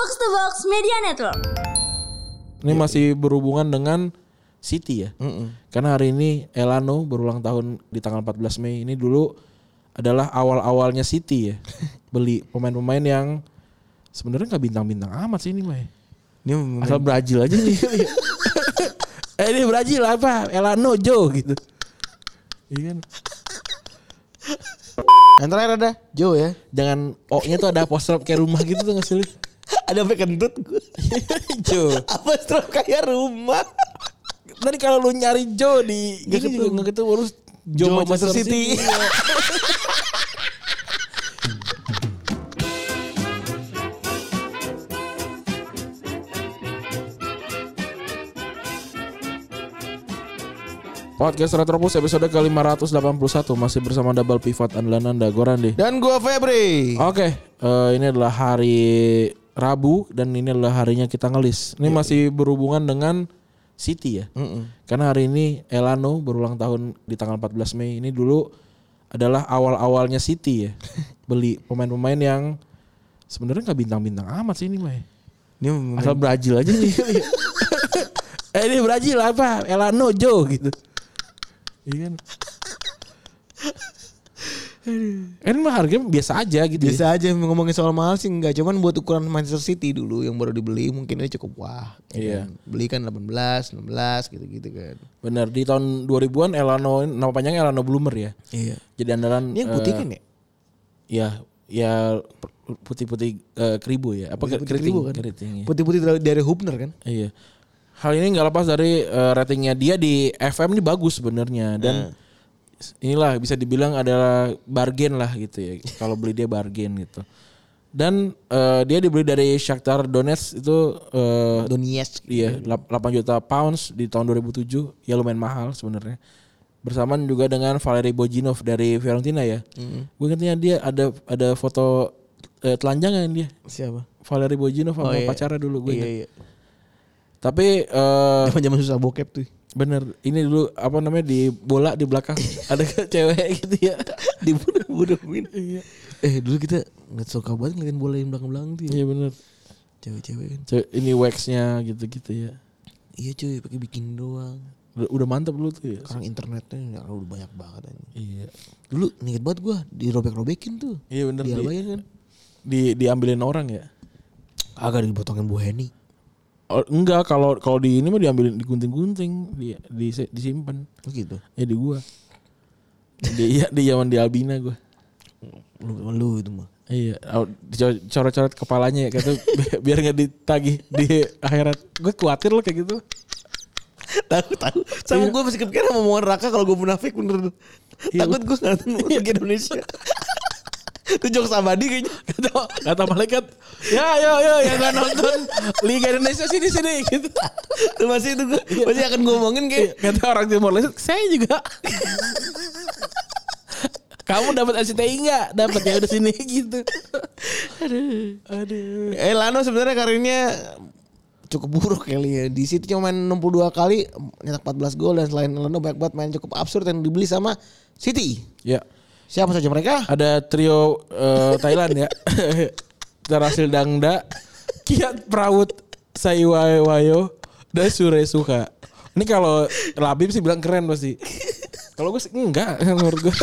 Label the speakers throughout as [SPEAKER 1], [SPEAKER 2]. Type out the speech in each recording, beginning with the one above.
[SPEAKER 1] Box to Box Media Network.
[SPEAKER 2] Ini masih berhubungan dengan City ya. Karena hari ini Elano berulang tahun di tanggal 14 Mei. Ini dulu adalah awal-awalnya City ya. Beli pemain-pemain yang sebenarnya nggak bintang-bintang amat sih ini mah. ya.
[SPEAKER 3] Ini
[SPEAKER 2] Asal Brazil aja nih. eh ini Brazil apa? Elano Joe gitu. Iya kan.
[SPEAKER 3] yang terakhir ada Joe ya.
[SPEAKER 2] Jangan O-nya tuh ada apostrop kayak rumah gitu tuh nggak sih?
[SPEAKER 3] Ada sampai kentut gue.
[SPEAKER 2] Joe.
[SPEAKER 3] Apa strap kayak rumah?
[SPEAKER 2] Tadi kalau lu nyari Joe di
[SPEAKER 3] Nggak
[SPEAKER 2] ini juga
[SPEAKER 3] ketemu.
[SPEAKER 2] nggak ketemu harus Joe,
[SPEAKER 3] Joe
[SPEAKER 2] Manchester City.
[SPEAKER 3] City.
[SPEAKER 2] Podcast Retropus episode ke-581 masih bersama double pivot andalan Anda Gorande.
[SPEAKER 3] Dan gue Febri.
[SPEAKER 2] Oke, eh, ini adalah hari Rabu dan ini adalah harinya kita ngelis. Ini masih berhubungan dengan City ya. Karena hari ini Elano berulang tahun di tanggal 14 Mei. Ini dulu adalah awal-awalnya City ya. Beli pemain-pemain yang sebenarnya nggak bintang-bintang amat sih ini mah. ya.
[SPEAKER 3] Ini
[SPEAKER 2] Asal Brazil aja nih. eh ini Brazil apa? Elano Joe gitu. Iya kan. Kan mah harganya biasa aja gitu. ya.
[SPEAKER 3] biasa aja ngomongin soal mahal sih enggak cuman buat ukuran Manchester City dulu yang baru dibeli mungkin ini cukup wah. ya
[SPEAKER 2] Iya.
[SPEAKER 3] kan. Beli kan 18, 16 gitu-gitu kan.
[SPEAKER 2] Bener di tahun 2000-an Elano nama panjangnya Elano Bloomer ya.
[SPEAKER 3] Iya.
[SPEAKER 2] Jadi andalan
[SPEAKER 3] Ini yang putih
[SPEAKER 2] eh,
[SPEAKER 3] kan ya?
[SPEAKER 2] Ya, ya putih-putih eh, keribu ya. Apa
[SPEAKER 3] Putih-putih
[SPEAKER 2] keriting?
[SPEAKER 3] keribu kan?
[SPEAKER 2] Keriting, iya.
[SPEAKER 3] Putih-putih dari, dari Hubner kan?
[SPEAKER 2] Iya. Hal ini nggak lepas dari eh, ratingnya dia di FM ini bagus sebenarnya dan
[SPEAKER 3] Hmm.
[SPEAKER 2] Inilah bisa dibilang adalah bargain lah gitu ya. Kalau beli dia bargain gitu. Dan eh, dia dibeli dari Shakhtar Donetsk itu eh,
[SPEAKER 3] Donetsk.
[SPEAKER 2] Iya, lap- 8 juta pounds di tahun 2007. Ya lumayan mahal sebenarnya. Bersamaan juga dengan Valery Bojinov dari Fiorentina ya. Gue ingetnya dia ada ada foto eh, telanjangan dia.
[SPEAKER 3] Siapa?
[SPEAKER 2] Valery Bojinov sama
[SPEAKER 3] Oh, iya.
[SPEAKER 2] pacarnya dulu gue
[SPEAKER 3] Iya, iya.
[SPEAKER 2] Tapi eh,
[SPEAKER 3] Zaman-zaman susah bokep tuh.
[SPEAKER 2] Bener ini dulu apa namanya di bola di belakang ada cewek gitu ya.
[SPEAKER 3] Dibunuh-bunuhin. Iya. Eh dulu kita nggak suka banget ngeliatin bola yang belakang-belakang tuh. ya.
[SPEAKER 2] Iya bener.
[SPEAKER 3] Cewek-cewek kan.
[SPEAKER 2] Cewek, ini waxnya gitu-gitu ya.
[SPEAKER 3] Iya cuy, pakai bikin doang.
[SPEAKER 2] Udah, udah mantep lu tuh ya.
[SPEAKER 3] Sekarang internetnya ya, udah banyak banget aja.
[SPEAKER 2] Iya.
[SPEAKER 3] Dulu inget banget gua dirobek-robekin tuh.
[SPEAKER 2] Iya bener. Di,
[SPEAKER 3] kan?
[SPEAKER 2] di, diambilin orang ya.
[SPEAKER 3] Agak dipotongin Bu Heni.
[SPEAKER 2] Oh, enggak kalau kalau di ini mah diambilin digunting-gunting di, di disimpan
[SPEAKER 3] Oh gitu.
[SPEAKER 2] ya di gua di iya di zaman di Albina gua
[SPEAKER 3] Lu, lu itu mah.
[SPEAKER 2] iya dicoret-coret kepalanya ya kata bi- biar nggak ditagih di akhirat gue khawatir loh kayak gitu
[SPEAKER 3] tahu tahu. Sama gue masih kepikiran sama omongan Raka kalau gue munafik bener.
[SPEAKER 2] Iya,
[SPEAKER 3] Takut gue ngeliatin Liga Indonesia. Itu jokes abadi kayaknya.
[SPEAKER 2] kata kata malaikat ya yo yo yang nggak nonton Liga Indonesia sini sini gitu.
[SPEAKER 3] Itu masih itu gue masih akan gue omongin kayak
[SPEAKER 2] kata orang Timor Leste saya juga. Kamu dapat RCTI nggak? Dapat ya udah sini gitu. Aduh. Aduh.
[SPEAKER 3] Eh Lano sebenarnya karirnya cukup buruk kali ya. Di City cuma main 62 kali nyetak 14 gol dan selain Lano banyak banget main cukup absurd yang dibeli sama City.
[SPEAKER 2] ya
[SPEAKER 3] Siapa saja mereka?
[SPEAKER 2] ada trio eh, Thailand ya. Terasil Dangda, Kiat Prawut, Saiwayo, dan Sure Suka. Ini kalau Labib sih bilang keren pasti. Kalau gue sih enggak menurut gue.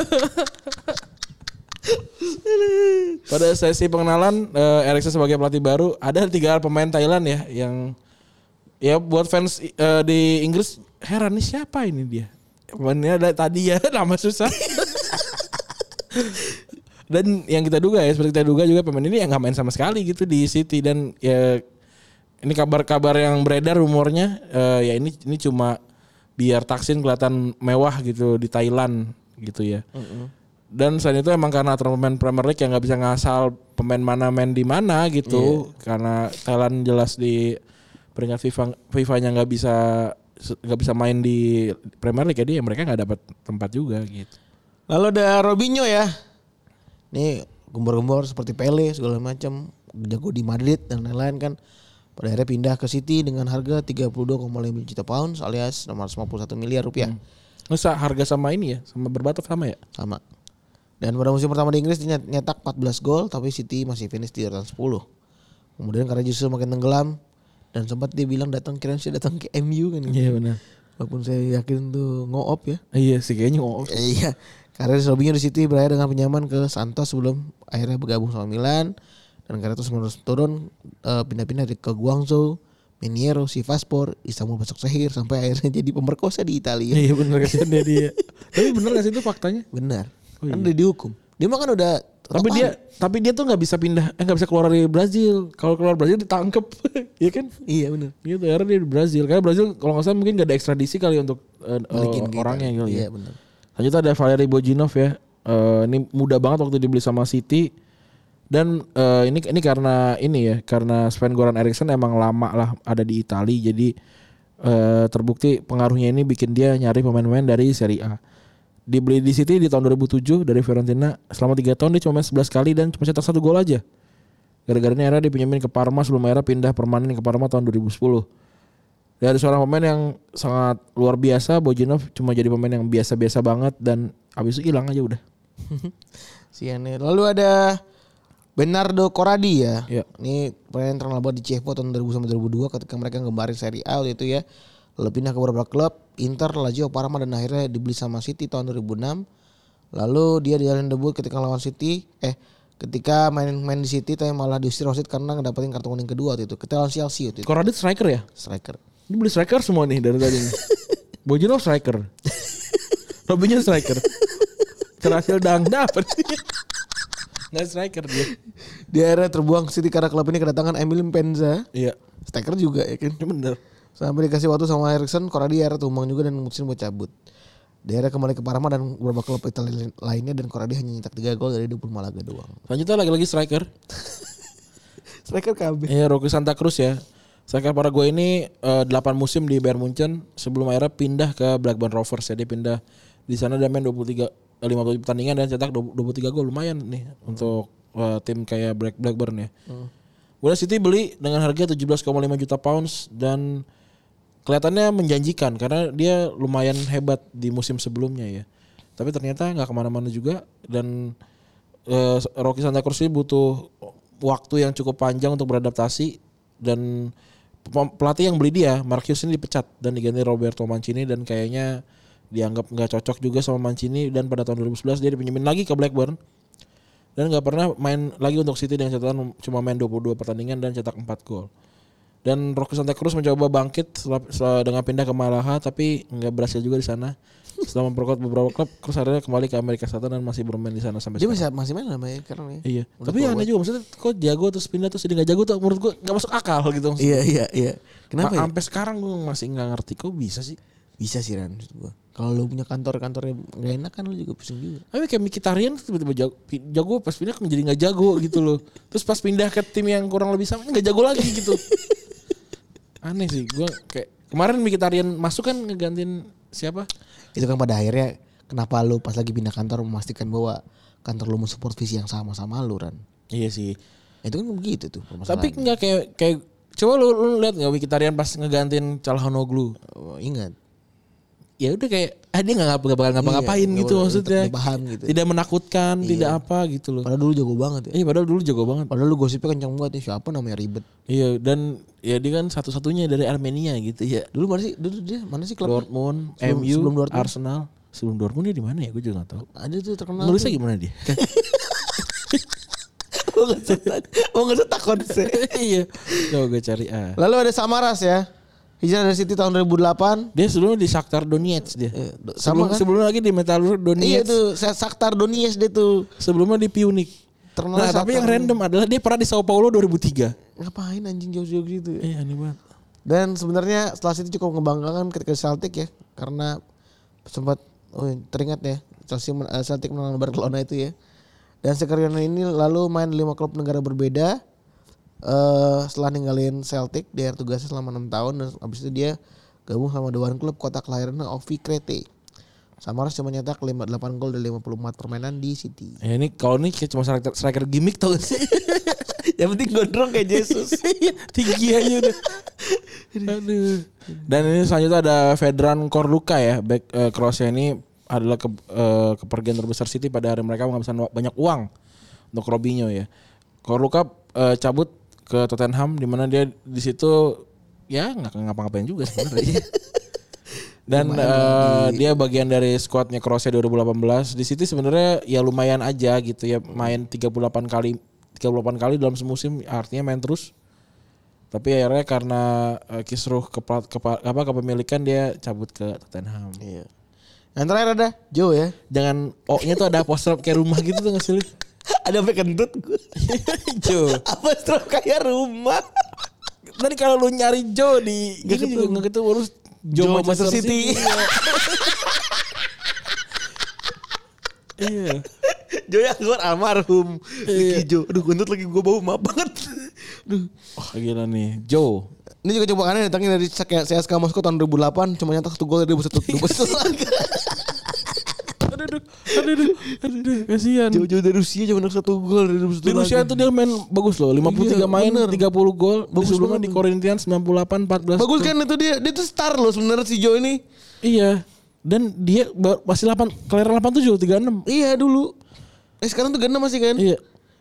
[SPEAKER 2] Pada sesi pengenalan eh, Eriksen sebagai pelatih baru ada tiga pemain Thailand ya yang ya buat fans eh, di Inggris heran nih siapa ini dia. Pemainnya ada tadi ya nama susah. Dan yang kita duga ya seperti kita duga juga pemain ini yang nggak main sama sekali gitu di City dan ya ini kabar-kabar yang beredar rumornya eh, ya ini ini cuma biar Taksin kelihatan mewah gitu di Thailand gitu ya. Dan selain itu emang karena aturan pemain Premier League yang nggak bisa ngasal pemain mana main di mana gitu karena Thailand jelas di peringkat FIFA FIFA-nya nggak bisa nggak bisa main di Premier League jadi ya mereka nggak dapat tempat juga gitu.
[SPEAKER 3] Lalu ada Robinho ya. Nih gembor-gembor seperti Pele segala macam jago di Madrid dan lain-lain kan. Pada akhirnya pindah ke City dengan harga 32,5 juta pounds alias 651 miliar rupiah.
[SPEAKER 2] Masa harga sama ini ya, sama berbatok sama ya?
[SPEAKER 3] Sama. Dan pada musim pertama di Inggris dia nyet- nyetak 14 gol tapi City masih finish di urutan 10. Kemudian karena justru makin tenggelam dan sempat dia bilang datang kira sih datang ke MU kan.
[SPEAKER 2] Iya benar.
[SPEAKER 3] Walaupun saya yakin tuh ngoop ya.
[SPEAKER 2] Iya sih kayaknya
[SPEAKER 3] Eh, iya. Karir Robinho di City berakhir dengan pinjaman ke Santos sebelum akhirnya bergabung sama Milan dan karena terus menerus turun eh, pindah-pindah di- ke Guangzhou, Miniero, Sivaspor, Istanbul Basaksehir sampai akhirnya jadi pemerkosa di Italia.
[SPEAKER 2] Iya benar kasihan dia dia. Tapi benar gak sih itu faktanya?
[SPEAKER 3] Benar.
[SPEAKER 2] Oh,
[SPEAKER 3] kan
[SPEAKER 2] iya.
[SPEAKER 3] udah dihukum. Dia mah kan udah
[SPEAKER 2] Tapi dia tapi dia tuh nggak bisa pindah, eh nggak bisa keluar dari Brazil. Kalau keluar Brazil ditangkep, Iya kan?
[SPEAKER 3] iya benar.
[SPEAKER 2] Gitu, akhirnya dia di Brazil. Karena Brazil kalau nggak salah mungkin gak ada ekstradisi kali untuk
[SPEAKER 3] ke
[SPEAKER 2] orangnya
[SPEAKER 3] Italia.
[SPEAKER 2] gitu
[SPEAKER 3] Iya
[SPEAKER 2] ya.
[SPEAKER 3] benar.
[SPEAKER 2] Selanjutnya ada Valery Bojinov ya. Eh, ini muda banget waktu dibeli sama City. Dan eh, ini ini karena ini ya, karena Sven Goran Eriksson emang lama lah ada di Italia. Jadi eh, terbukti pengaruhnya ini bikin dia nyari pemain-pemain dari Serie A. Dibeli di City di tahun 2007 dari Fiorentina. Selama 3 tahun dia cuma main 11 kali dan cuma cetak satu gol aja. Gara-gara ini era dipinjemin ke Parma sebelum era pindah permanen ke Parma tahun 2010. Dari seorang pemain yang sangat luar biasa, Bojinov cuma jadi pemain yang biasa-biasa banget dan habis itu hilang aja udah.
[SPEAKER 3] Sian ya. Lalu ada Bernardo Corradi ya.
[SPEAKER 2] Iya.
[SPEAKER 3] Ini pemain terkenal banget di Chievo tahun 2000 sampai 2002 ketika mereka ngembarin Serie A itu ya. Lalu pindah ke beberapa klub, Inter, Lazio, Parma dan akhirnya dibeli sama City tahun 2006. Lalu dia dijalin debut ketika lawan City, eh ketika main-main di City tapi malah diusir wasit karena ngedapetin kartu kuning kedua waktu itu. Ketika lawan Chelsea waktu itu.
[SPEAKER 2] Koradit striker ya?
[SPEAKER 3] Striker.
[SPEAKER 2] Ini beli striker semua nih dari tadi. nih. Bojinov striker. Robinho striker. Terakhir Dangda apa sih? Nggak striker dia.
[SPEAKER 3] Di akhirnya terbuang City karena klub ini kedatangan Emil Penza.
[SPEAKER 2] Iya.
[SPEAKER 3] Striker juga ya kan.
[SPEAKER 2] Bener.
[SPEAKER 3] Sampai dikasih waktu sama Erikson, Koradi akhirnya tumbang juga dan mutusin buat cabut. Dia kembali ke Parma dan beberapa klub Italia lainnya dan Koradi hanya nyetak 3 gol dari 20 Malaga doang.
[SPEAKER 2] Selanjutnya lagi-lagi striker.
[SPEAKER 3] Striker KB.
[SPEAKER 2] Iya Rocky Santa Cruz ya. Striker Paraguay ini eh, 8 musim di Bayern Munchen sebelum akhirnya pindah ke Blackburn Rovers ya. Dia pindah di sana dan main 23 eh, 50 pertandingan dan cetak 20 23 gol lumayan nih untuk eh, tim kayak Black Blackburn ya. Kemudian City beli dengan harga 17,5 juta pounds dan kelihatannya menjanjikan karena dia lumayan hebat di musim sebelumnya ya. Tapi ternyata nggak ke mana-mana juga dan eh, Rocky Santa Cruz ini butuh waktu yang cukup panjang untuk beradaptasi dan pelatih yang beli dia Marcus ini dipecat dan diganti Roberto Mancini dan kayaknya dianggap nggak cocok juga sama Mancini dan pada tahun 2011 dia dipinjemin lagi ke Blackburn dan nggak pernah main lagi untuk City dengan catatan cuma main 22 pertandingan dan cetak 4 gol. Dan Rocky Santa Cruz mencoba bangkit dengan pindah ke Malaha tapi nggak berhasil juga di sana. Setelah memperkuat beberapa klub, Cruz akhirnya kembali ke Amerika Selatan dan masih bermain di sana sampai
[SPEAKER 3] Dia
[SPEAKER 2] sekarang.
[SPEAKER 3] masih masih main lah Mbak, sekarang ya.
[SPEAKER 2] Iya.
[SPEAKER 3] Udah
[SPEAKER 2] Tapi aneh juga maksudnya kok jago terus pindah terus jadi nggak jago tuh menurut gua nggak masuk akal gitu. maksudnya.
[SPEAKER 3] Iya iya iya. Kenapa
[SPEAKER 2] Ma-
[SPEAKER 3] ya?
[SPEAKER 2] Sampai sekarang gua masih nggak ngerti kok bisa sih.
[SPEAKER 3] Bisa sih Ran maksud gua. Kalau lu punya kantor-kantornya gak enak kan lu juga pusing juga.
[SPEAKER 2] Tapi kayak Mkhitaryan tuh tiba-tiba jago, jago pas pindah menjadi nggak jago gitu loh. Terus pas pindah ke tim yang kurang lebih sama nggak jago lagi gitu. Aneh sih, gua kayak kemarin Mkhitaryan masuk kan ngegantiin siapa?
[SPEAKER 3] Itu kan pada akhirnya kenapa lu pas lagi pindah kantor memastikan bahwa kantor lu mensupport visi yang sama sama lu Ran.
[SPEAKER 2] Iya sih.
[SPEAKER 3] Itu kan begitu tuh
[SPEAKER 2] Tapi nggak kayak kayak coba lu, lu lihat nggak Mkhitaryan pas ngegantiin Calhanoglu.
[SPEAKER 3] Oh, ingat.
[SPEAKER 2] Ya udah kayak ah dia nggak bakal ngapa-ngapain
[SPEAKER 3] Iya,
[SPEAKER 2] gitu
[SPEAKER 3] nggak-
[SPEAKER 2] maksudnya.
[SPEAKER 3] paham gitu.
[SPEAKER 2] Tidak menakutkan, tidak apa gitu loh.
[SPEAKER 3] Padahal dulu jago banget ya.
[SPEAKER 2] Iya padahal dulu jago banget.
[SPEAKER 3] Padahal lu gosipnya kencang banget nih siapa namanya ribet.
[SPEAKER 2] Iya dan ya dia kan satu-satunya dari Armenia gitu ya.
[SPEAKER 3] Dulu mana sih? Dulu dia mana sih klub?
[SPEAKER 2] Dortmund,
[SPEAKER 3] Sebelum-
[SPEAKER 2] MU,
[SPEAKER 3] sebelum Dortmund.
[SPEAKER 2] Arsenal. Sebelum Dortmund dia di mana ya? Gue juga gak tahu.
[SPEAKER 3] Ada tuh terkenal.
[SPEAKER 2] Nulisnya
[SPEAKER 3] tuh.
[SPEAKER 2] gimana dia?
[SPEAKER 3] Mau ngeset mau ngeset takut sih.
[SPEAKER 2] iya. Coba gue cari ah.
[SPEAKER 3] Lalu ada Samaras ya. Hijrah dari City tahun 2008.
[SPEAKER 2] Dia sebelumnya di Shakhtar Donetsk dia.
[SPEAKER 3] Eh, do-
[SPEAKER 2] Sebelum,
[SPEAKER 3] sama kan?
[SPEAKER 2] sebelumnya lagi di Metalurg Donetsk.
[SPEAKER 3] Iya tuh, Shakhtar Donetsk dia tuh.
[SPEAKER 2] Sebelumnya di Pionik.
[SPEAKER 3] Terkenal
[SPEAKER 2] Nah, tapi yang random adalah dia pernah di Sao Paulo 2003.
[SPEAKER 3] Ngapain anjing jauh-jauh gitu ya?
[SPEAKER 2] Iya, aneh banget.
[SPEAKER 3] Dan sebenarnya setelah City cukup membanggakan ketika Celtic ya, karena sempat oh teringat ya Chelsea men- eh, Celtic menang Barcelona itu ya. Dan Skriniar ini lalu main di lima klub negara berbeda. Eh setelah ninggalin Celtic, dia tugasnya selama enam tahun dan habis itu dia gabung sama dewan klub kota kelahirannya Ovi Krete. Samaras cuma nyetak 58 gol dari 54 permainan di City.
[SPEAKER 2] Ya ini kalau ini kayak cuma striker, striker gimmick tau gak sih?
[SPEAKER 3] Yang penting gondrong kayak Jesus.
[SPEAKER 2] Tinggi aja udah. Aduh. Dan ini selanjutnya ada Vedran Korluka ya. Back eh, Kroasia ini adalah ke, eh, kepergian terbesar City pada hari mereka menghabiskan banyak uang untuk Robinho ya. Korluka eh, cabut ke Tottenham di mana dia di situ ya nggak ngapa-ngapain juga sebenarnya. Dan eh, dia bagian dari skuadnya Kroasia 2018. Di situ sebenarnya ya lumayan aja gitu ya main 38 kali 38 kali dalam semusim artinya main terus. Tapi akhirnya karena eh, kisruh kepa, kepa- apa kepemilikan dia cabut ke Tottenham.
[SPEAKER 3] Iya. Yang terakhir ada Joe ya.
[SPEAKER 2] Jangan O-nya tuh ada poster kayak rumah gitu tuh nggak sih?
[SPEAKER 3] Ada sampai kentut gue.
[SPEAKER 2] Joe.
[SPEAKER 3] Apa stroke kayak rumah?
[SPEAKER 2] Tadi kalau lu nyari Joe di
[SPEAKER 3] Nggak
[SPEAKER 2] ini
[SPEAKER 3] ketemu.
[SPEAKER 2] juga nggak ketemu harus
[SPEAKER 3] Joe Manchester City.
[SPEAKER 2] Iya.
[SPEAKER 3] Joe yang keluar almarhum. Ricky Joe. Aduh kentut lagi gue bau maaf banget. Aduh.
[SPEAKER 2] Wah gila nih Joe.
[SPEAKER 3] Ini juga coba aneh datangnya dari CSKA Moskow tahun 2008 cuma nyetak satu gol dari 2001 2001.
[SPEAKER 2] Aduh, aduh, aduh, kasihan.
[SPEAKER 3] Jauh-jauh dari Rusia cuma satu gol dari 2001.
[SPEAKER 2] Di Rusia tuh dia main bagus loh, 53
[SPEAKER 3] Iya,
[SPEAKER 2] main,
[SPEAKER 3] bener.
[SPEAKER 2] 30 gol.
[SPEAKER 3] Bagus
[SPEAKER 2] Sebelumnya
[SPEAKER 3] banget
[SPEAKER 2] di. Corinthians 98 14.
[SPEAKER 3] Bagus kan itu dia. Dia tuh star loh sebenarnya si Joe ini.
[SPEAKER 2] Iya. Dan dia masih 8 kelahiran 87 36.
[SPEAKER 3] Iya dulu. Eh sekarang tuh 36 masih kan?
[SPEAKER 2] Iya.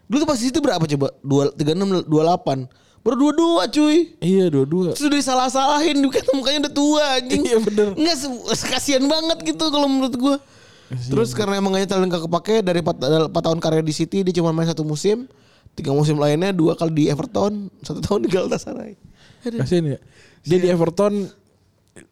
[SPEAKER 3] Dulu tuh pas di situ berapa coba? Dua, 36, 28. Baru dua-dua cuy.
[SPEAKER 2] Iya, dua-dua.
[SPEAKER 3] Terus udah disalah-salahin. Kan mukanya udah tua anjing.
[SPEAKER 2] Iya, bener.
[SPEAKER 3] Enggak, kasihan banget gitu kalau menurut gua. Terus karena emang gak nyetel gak kepake dari 4, tahun karir di City dia cuma main satu musim. Tiga musim lainnya dua kali di Everton, satu tahun di Galatasaray. Aduh.
[SPEAKER 2] Kasihan ya. Dia di Everton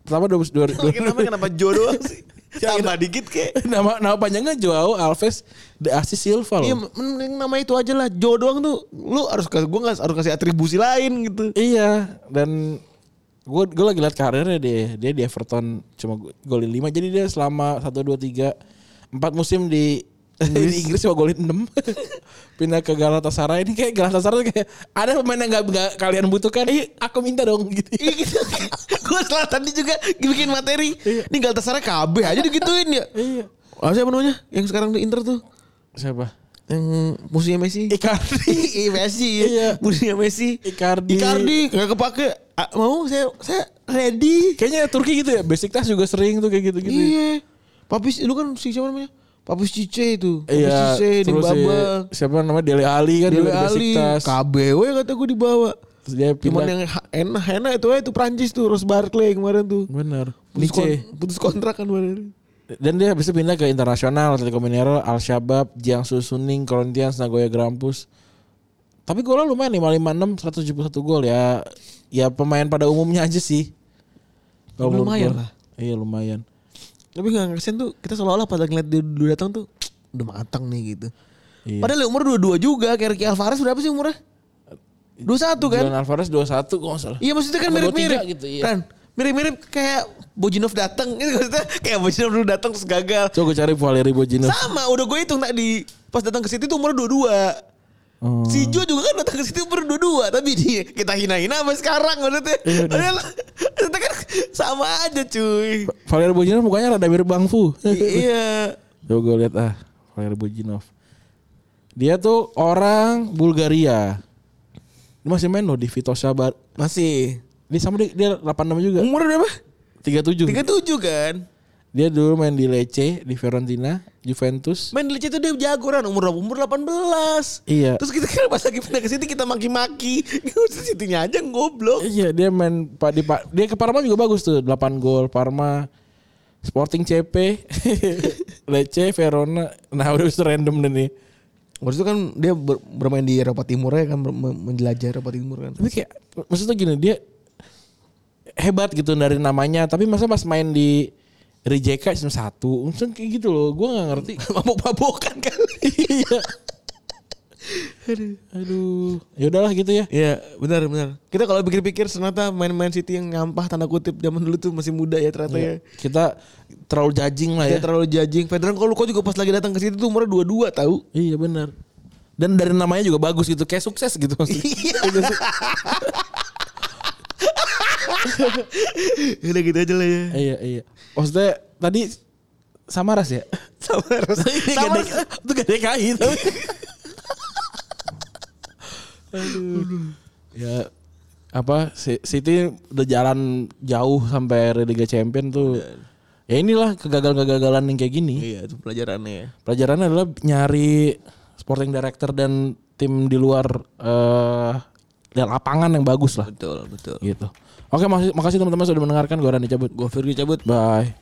[SPEAKER 2] pertama 2000
[SPEAKER 3] Kenapa kenapa Joe doang sih? Tambah dikit kek.
[SPEAKER 2] nama nama panjangnya Joao Alves de Assis Silva loh.
[SPEAKER 3] Iya, mending nama itu aja lah. Joe doang tuh. Lu harus kasih gua harus kasih atribusi lain gitu.
[SPEAKER 2] Iya, dan gue gue lagi liat karirnya dia. Dia di Everton cuma go- golin 5. Jadi dia selama 1 2 3 4 musim di di Inggris cuma golin 6. Pindah ke Galatasaray ini kayak Galatasaray kayak ada pemain yang gak, nggak kalian butuhkan. Iya, aku minta dong gitu.
[SPEAKER 3] Iya gitu. gue setelah tadi juga bikin materi. Ini Galatasaray KB aja digituin ya.
[SPEAKER 2] Iya.
[SPEAKER 3] Oh, siapa namanya? Yang sekarang di Inter tuh.
[SPEAKER 2] Siapa?
[SPEAKER 3] Yang musuhnya Messi.
[SPEAKER 2] Icardi.
[SPEAKER 3] Iya Messi.
[SPEAKER 2] Iya.
[SPEAKER 3] Musuhnya Messi.
[SPEAKER 2] Icardi.
[SPEAKER 3] Icardi nggak kepake. Ah, mau saya saya ready.
[SPEAKER 2] Kayaknya Turki gitu ya. Besiktas juga sering tuh kayak gitu-gitu.
[SPEAKER 3] Iya. Papis lu kan si siapa namanya? Papis Cice itu. Papis
[SPEAKER 2] Iya,
[SPEAKER 3] Cice di
[SPEAKER 2] terus si,
[SPEAKER 3] babak.
[SPEAKER 2] siapa namanya Dele Ali kan
[SPEAKER 3] Dele Ali. KBW kata gue dibawa.
[SPEAKER 2] Terus dia
[SPEAKER 3] Cuman
[SPEAKER 2] pindah.
[SPEAKER 3] yang ha- enak enak itu aja itu Prancis tuh Ross Barkley kemarin tuh.
[SPEAKER 2] Bener.
[SPEAKER 3] Putus, kon- putus kontrak kan kemarin.
[SPEAKER 2] Dan dia bisa pindah ke internasional Atletico Mineiro, Al Shabab, Jiangsu Suning, Corinthians, Nagoya Grampus. Tapi golnya lumayan 556 171 gol ya. Ya pemain pada umumnya aja sih. Kalau menurut
[SPEAKER 3] Lumayan lah.
[SPEAKER 2] Iya lumayan.
[SPEAKER 3] Tapi nggak kesian tuh kita seolah-olah pada ngeliat dia dulu datang tuh udah matang nih gitu.
[SPEAKER 2] Iya.
[SPEAKER 3] Padahal umur dua-dua juga kayak Ricky Alvarez berapa sih umurnya? 21 kan?
[SPEAKER 2] Julian Alvarez 21 kok salah.
[SPEAKER 3] Iya maksudnya kan mirip-mirip.
[SPEAKER 2] 23 gitu, iya.
[SPEAKER 3] Kan mirip-mirip kayak Bojinov datang maksudnya kayak Bojinov dulu datang terus gagal.
[SPEAKER 2] Coba gue cari Valeri Bojinov.
[SPEAKER 3] Sama udah gue hitung tadi pas datang ke situ tuh umur 22.
[SPEAKER 2] Oh.
[SPEAKER 3] Si Jo juga kan datang ke situ umur 22 tapi dia kita hina-hina sampai sekarang maksudnya.
[SPEAKER 2] Iya,
[SPEAKER 3] Padahal maksudnya kan sama aja cuy.
[SPEAKER 2] Valeri Bojinov mukanya rada mirip Bang Fu.
[SPEAKER 3] iya.
[SPEAKER 2] Coba gue lihat ah, Valeri Bojinov. Dia tuh orang Bulgaria. Dia masih main loh di Vitosha Bar.
[SPEAKER 3] Masih.
[SPEAKER 2] Dia sama dia, dia 86 juga.
[SPEAKER 3] Umur berapa?
[SPEAKER 2] 37.
[SPEAKER 3] 37 kan.
[SPEAKER 2] Dia dulu main di Lecce, di Fiorentina, Juventus.
[SPEAKER 3] Main di Lecce itu dia jago kan umur umur 18.
[SPEAKER 2] Iya.
[SPEAKER 3] Terus kita kan pas lagi pindah ke situ kita maki-maki. Situnya aja goblok.
[SPEAKER 2] Iya, dia main Pak di Pak dia ke Parma juga bagus tuh, 8 gol Parma. Sporting CP, Lecce, Verona. Nah, udah bisa random deh nih.
[SPEAKER 3] Waktu itu kan dia ber- bermain di Eropa Timur ya kan menjelajah Eropa Timur kan.
[SPEAKER 2] Tapi kayak maksudnya gini, dia hebat gitu dari namanya, tapi masa pas main di Rijeka cuma satu, maksudnya kayak gitu loh. Gua nggak ngerti.
[SPEAKER 3] Mabok-mabokan kali.
[SPEAKER 2] Iya. Aduh, aduh. Ya udahlah gitu ya.
[SPEAKER 3] Iya benar benar. Kita kalau pikir-pikir ternyata main-main City yang nyampah tanda kutip zaman dulu tuh masih muda ya ternyata ya.
[SPEAKER 2] Kita terlalu judging lah ya.
[SPEAKER 3] terlalu judging. Federer kalau kok juga pas lagi datang ke situ tuh umurnya dua-dua tahu.
[SPEAKER 2] Iya benar. Dan dari namanya juga bagus gitu, kayak sukses gitu maksudnya.
[SPEAKER 3] Iya. Udah gitu aja lah ya.
[SPEAKER 2] iya iya. Maksudnya tadi Samaras ya?
[SPEAKER 3] Sama.
[SPEAKER 2] Ini
[SPEAKER 3] Sama
[SPEAKER 2] ada- itu gak DKI tapi. Aduh. Ya apa City udah jalan jauh sampai Liga Champion tuh. Ya inilah kegagalan-kegagalan yang kayak gini.
[SPEAKER 3] Iya itu pelajarannya ya.
[SPEAKER 2] Pelajarannya adalah nyari sporting director dan tim di luar eh lihat lapangan yang bagus lah
[SPEAKER 3] Betul, betul.
[SPEAKER 2] gitu. Oke, makasih, makasih teman-teman sudah mendengarkan. Gue Rani cabut.
[SPEAKER 3] Gue Firly cabut.
[SPEAKER 2] Bye.